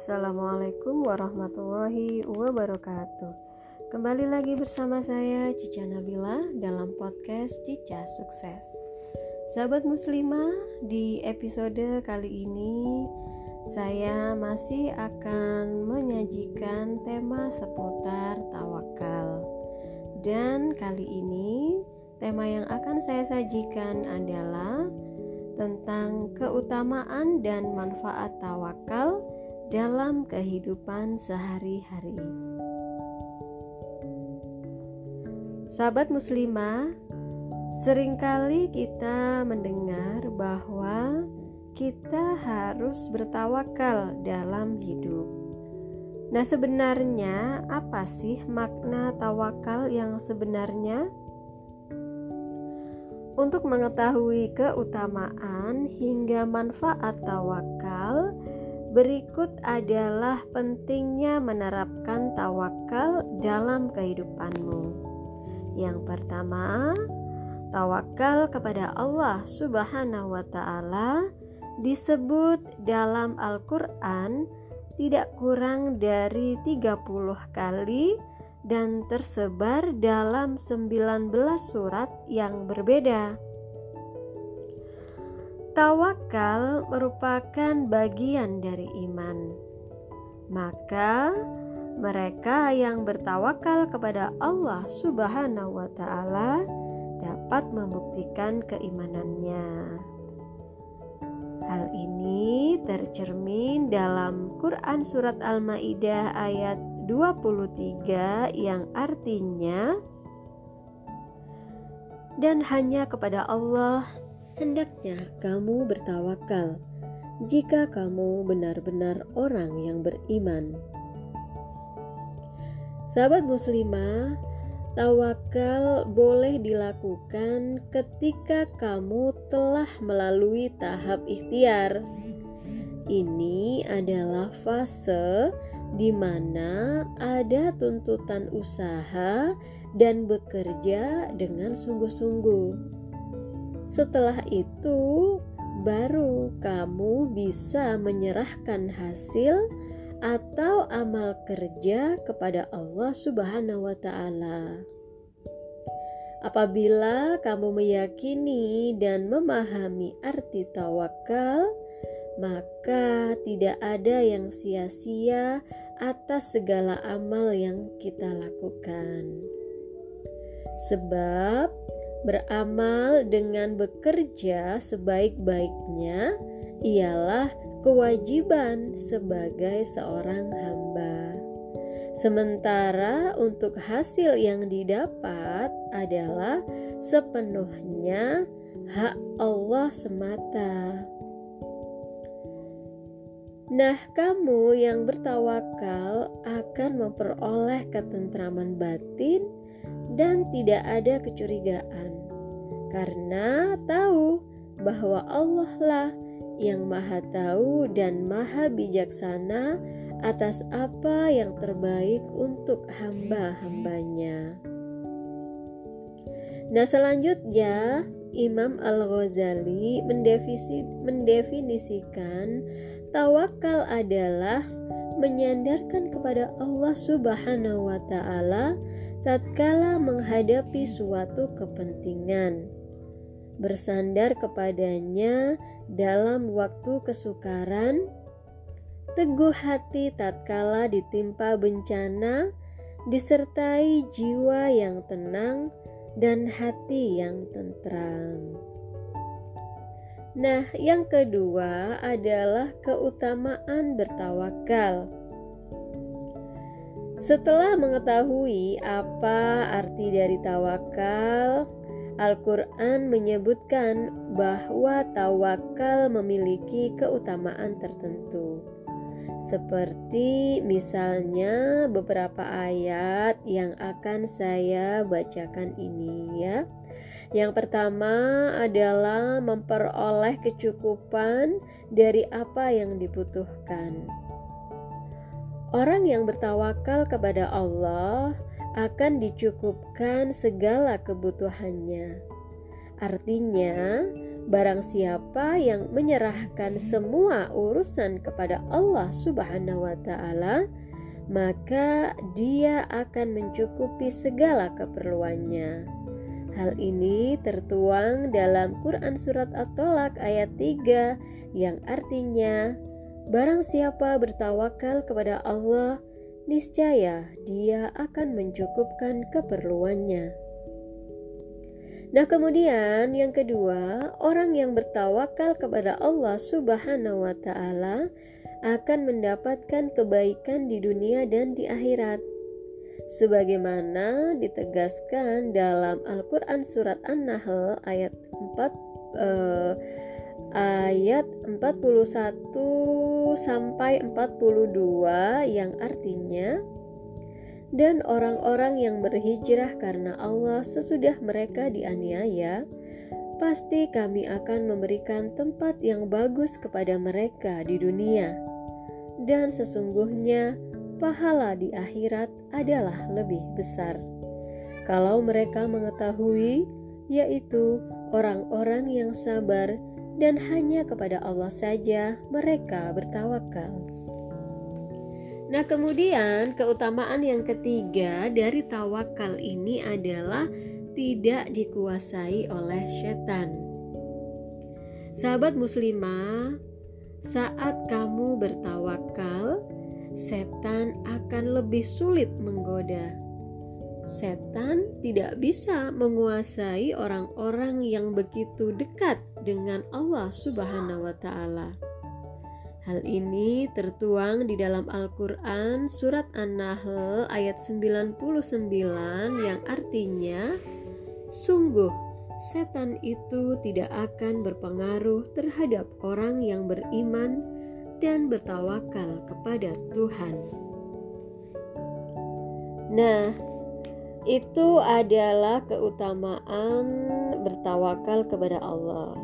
Assalamualaikum warahmatullahi wabarakatuh. Kembali lagi bersama saya Cica Nabila dalam podcast Cica Sukses. Sahabat muslimah, di episode kali ini Saya masih akan menyajikan tema seputar tawakal. Dan kali ini tema yang akan saya sajikan adalah tentang keutamaan dan manfaat tawakal dalam kehidupan sehari-hari. Sahabat muslimah, sering kali kita mendengar bahwa kita harus bertawakal dalam hidup. Nah, sebenarnya apa sih makna tawakal yang sebenarnya? Untuk mengetahui keutamaan hingga manfaat tawakal, berikut adalah pentingnya menerapkan tawakal dalam kehidupanmu. Yang pertama, tawakal kepada Allah Subhanahu wa Ta'ala disebut dalam Al-Quran tidak kurang dari 30 kali dan tersebar dalam 19 surat yang berbeda. Tawakal merupakan bagian dari iman. Maka mereka yang bertawakal kepada Allah Subhanahu wa taala dapat membuktikan keimanannya. Hal ini tercermin dalam Quran surat Al-Maidah ayat 23 yang artinya dan hanya kepada Allah hendaknya kamu bertawakal jika kamu benar-benar orang yang beriman. Sahabat muslimah, tawakal boleh dilakukan ketika kamu telah melalui tahap ikhtiar. Ini adalah fase di mana ada tuntutan usaha dan bekerja dengan sungguh-sungguh. Setelah itu, baru kamu bisa menyerahkan hasil atau amal kerja kepada Allah Subhanahu wa Ta'ala. Apabila kamu meyakini dan memahami arti tawakal, maka tidak ada yang sia-sia atas segala amal yang kita lakukan. Sebab beramal dengan bekerja sebaik-baiknya ialah kewajiban sebagai seorang hamba. Sementara untuk hasil yang didapat adalah sepenuhnya hak Allah semata. Nah, kamu yang bertawakal akan memperoleh ketentraman batin dan tidak ada kecurigaan, karena tahu bahwa Allah lah yang Maha Tahu dan Maha Bijaksana atas apa yang terbaik untuk hamba-hambanya. Nah, selanjutnya Imam Al-Ghazali mendefinisikan Tawakal adalah menyandarkan kepada Allah Subhanahu wa taala tatkala menghadapi suatu kepentingan. Bersandar kepadanya dalam waktu kesukaran, teguh hati tatkala ditimpa bencana, disertai jiwa yang tenang dan hati yang tentram. Nah, yang kedua adalah keutamaan bertawakal. Setelah mengetahui apa arti dari tawakal, Al-Quran menyebutkan bahwa tawakal memiliki keutamaan tertentu, seperti misalnya beberapa ayat yang akan saya bacakan ini, ya. Yang pertama adalah memperoleh kecukupan dari apa yang dibutuhkan. Orang yang bertawakal kepada Allah akan dicukupkan segala kebutuhannya. Artinya, barang siapa yang menyerahkan semua urusan kepada Allah Subhanahu wa taala, maka dia akan mencukupi segala keperluannya. Hal ini tertuang dalam Quran Surat At-Tolak ayat 3 yang artinya Barang siapa bertawakal kepada Allah, niscaya dia akan mencukupkan keperluannya. Nah, kemudian yang kedua, orang yang bertawakal kepada Allah Subhanahu wa taala akan mendapatkan kebaikan di dunia dan di akhirat. Sebagaimana ditegaskan dalam Al-Qur'an surat An-Nahl ayat 4 eh, ayat 41 sampai 42 yang artinya dan orang-orang yang berhijrah karena Allah sesudah mereka dianiaya pasti kami akan memberikan tempat yang bagus kepada mereka di dunia. Dan sesungguhnya pahala di akhirat adalah lebih besar. Kalau mereka mengetahui yaitu orang-orang yang sabar dan hanya kepada Allah saja mereka bertawakal. Nah, kemudian keutamaan yang ketiga dari tawakal ini adalah tidak dikuasai oleh setan. Sahabat muslimah, saat kamu bertawakal, setan akan lebih sulit menggoda setan tidak bisa menguasai orang-orang yang begitu dekat dengan Allah Subhanahu wa taala. Hal ini tertuang di dalam Al-Qur'an surat An-Nahl ayat 99 yang artinya sungguh setan itu tidak akan berpengaruh terhadap orang yang beriman dan bertawakal kepada Tuhan. Nah, itu adalah keutamaan bertawakal kepada Allah.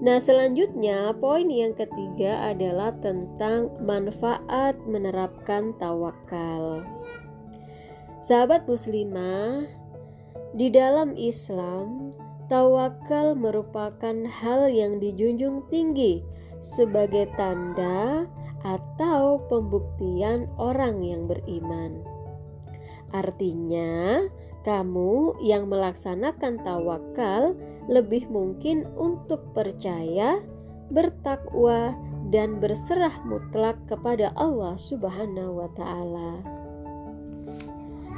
Nah, selanjutnya poin yang ketiga adalah tentang manfaat menerapkan tawakal. Sahabat muslimah, di dalam Islam, tawakal merupakan hal yang dijunjung tinggi sebagai tanda atau pembuktian orang yang beriman. Artinya, kamu yang melaksanakan tawakal lebih mungkin untuk percaya, bertakwa, dan berserah mutlak kepada Allah Subhanahu wa Ta'ala.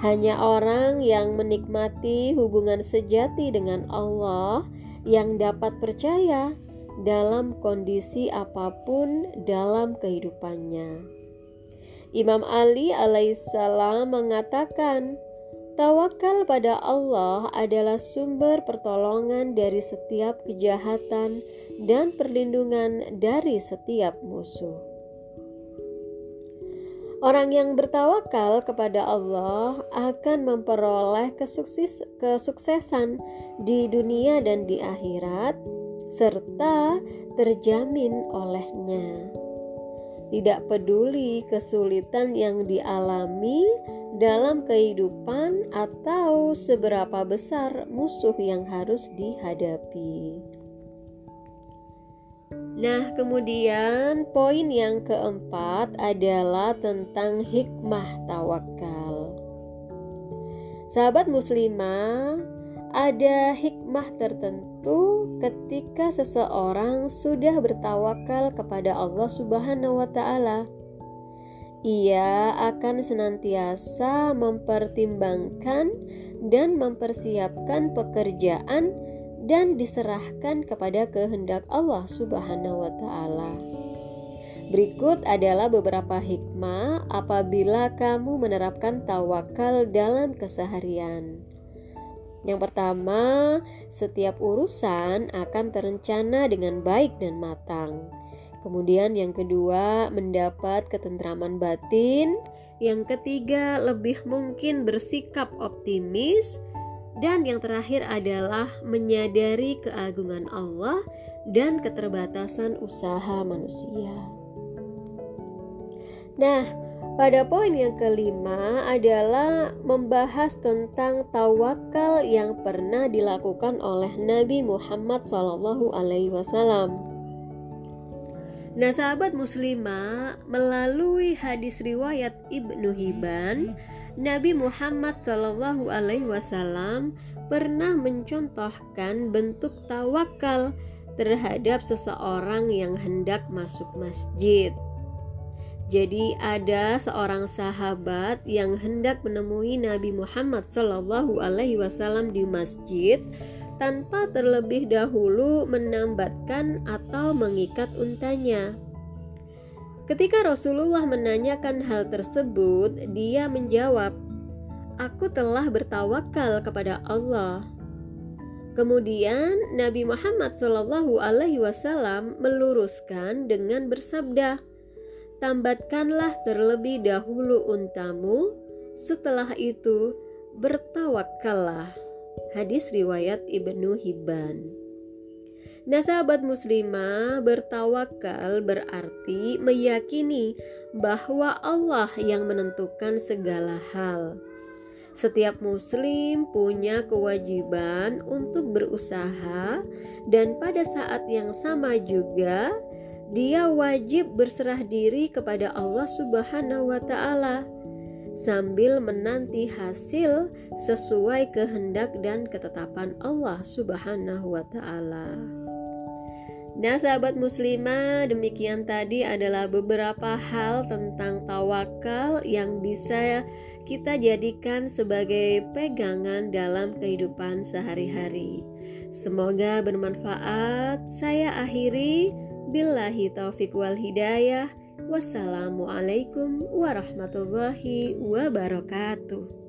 Hanya orang yang menikmati hubungan sejati dengan Allah yang dapat percaya dalam kondisi apa pun dalam kehidupannya. Imam Ali alaihissalam mengatakan, Tawakal pada Allah adalah sumber pertolongan dari setiap kejahatan dan perlindungan dari setiap musuh. Orang yang bertawakal kepada Allah akan memperoleh kesukses, kesuksesan di dunia dan di akhirat, serta terjamin olehnya tidak peduli kesulitan yang dialami dalam kehidupan atau seberapa besar musuh yang harus dihadapi. Nah, kemudian poin yang keempat adalah tentang hikmah tawakal. Sahabat muslimah, ada hikmah tertentu ketika seseorang sudah bertawakal kepada Allah Subhanahu wa taala. Ia akan senantiasa mempertimbangkan dan mempersiapkan pekerjaan dan diserahkan kepada kehendak Allah Subhanahu wa taala. Berikut adalah beberapa hikmah apabila kamu menerapkan tawakal dalam keseharian. Yang pertama, setiap urusan akan terencana dengan baik dan matang. Kemudian yang kedua, mendapat ketentraman batin. Yang ketiga, lebih mungkin bersikap optimis. Dan yang terakhir adalah menyadari keagungan Allah dan keterbatasan usaha manusia. Nah, Pada poin yang kelima adalah membahas tentang tawakal yang pernah dilakukan oleh Nabi Muhammad SAW. Nah, sahabat muslimah, melalui hadis riwayat Ibnu Hibban, Nabi Muhammad SAW pernah mencontohkan bentuk tawakal terhadap seseorang yang hendak masuk masjid. Jadi ada seorang sahabat yang hendak menemui Nabi Muhammad Shallallahu Alaihi Wasallam di masjid tanpa terlebih dahulu menambatkan atau mengikat untanya. Ketika Rasulullah menanyakan hal tersebut, dia menjawab, "Aku telah bertawakal kepada Allah." Kemudian Nabi Muhammad Shallallahu Alaihi Wasallam meluruskan dengan bersabda, tambatkanlah terlebih dahulu untamu, setelah itu bertawakallah. Hadis riwayat Ibnu Hibban. Nah sahabat muslimah bertawakal berarti meyakini bahwa Allah yang menentukan segala hal. Setiap muslim punya kewajiban untuk berusaha dan pada saat yang sama juga dia wajib berserah diri kepada Allah Subhanahu wa taala sambil menanti hasil sesuai kehendak dan ketetapan Allah Subhanahu wa taala. Nah, sahabat muslimah, demikian tadi adalah beberapa hal tentang tawakal yang bisa kita jadikan sebagai pegangan dalam kehidupan sehari-hari. Semoga bermanfaat. Saya akhiri Billahi taufik wal hidayah. Wassalamualaikum warahmatullahi wabarakatuh.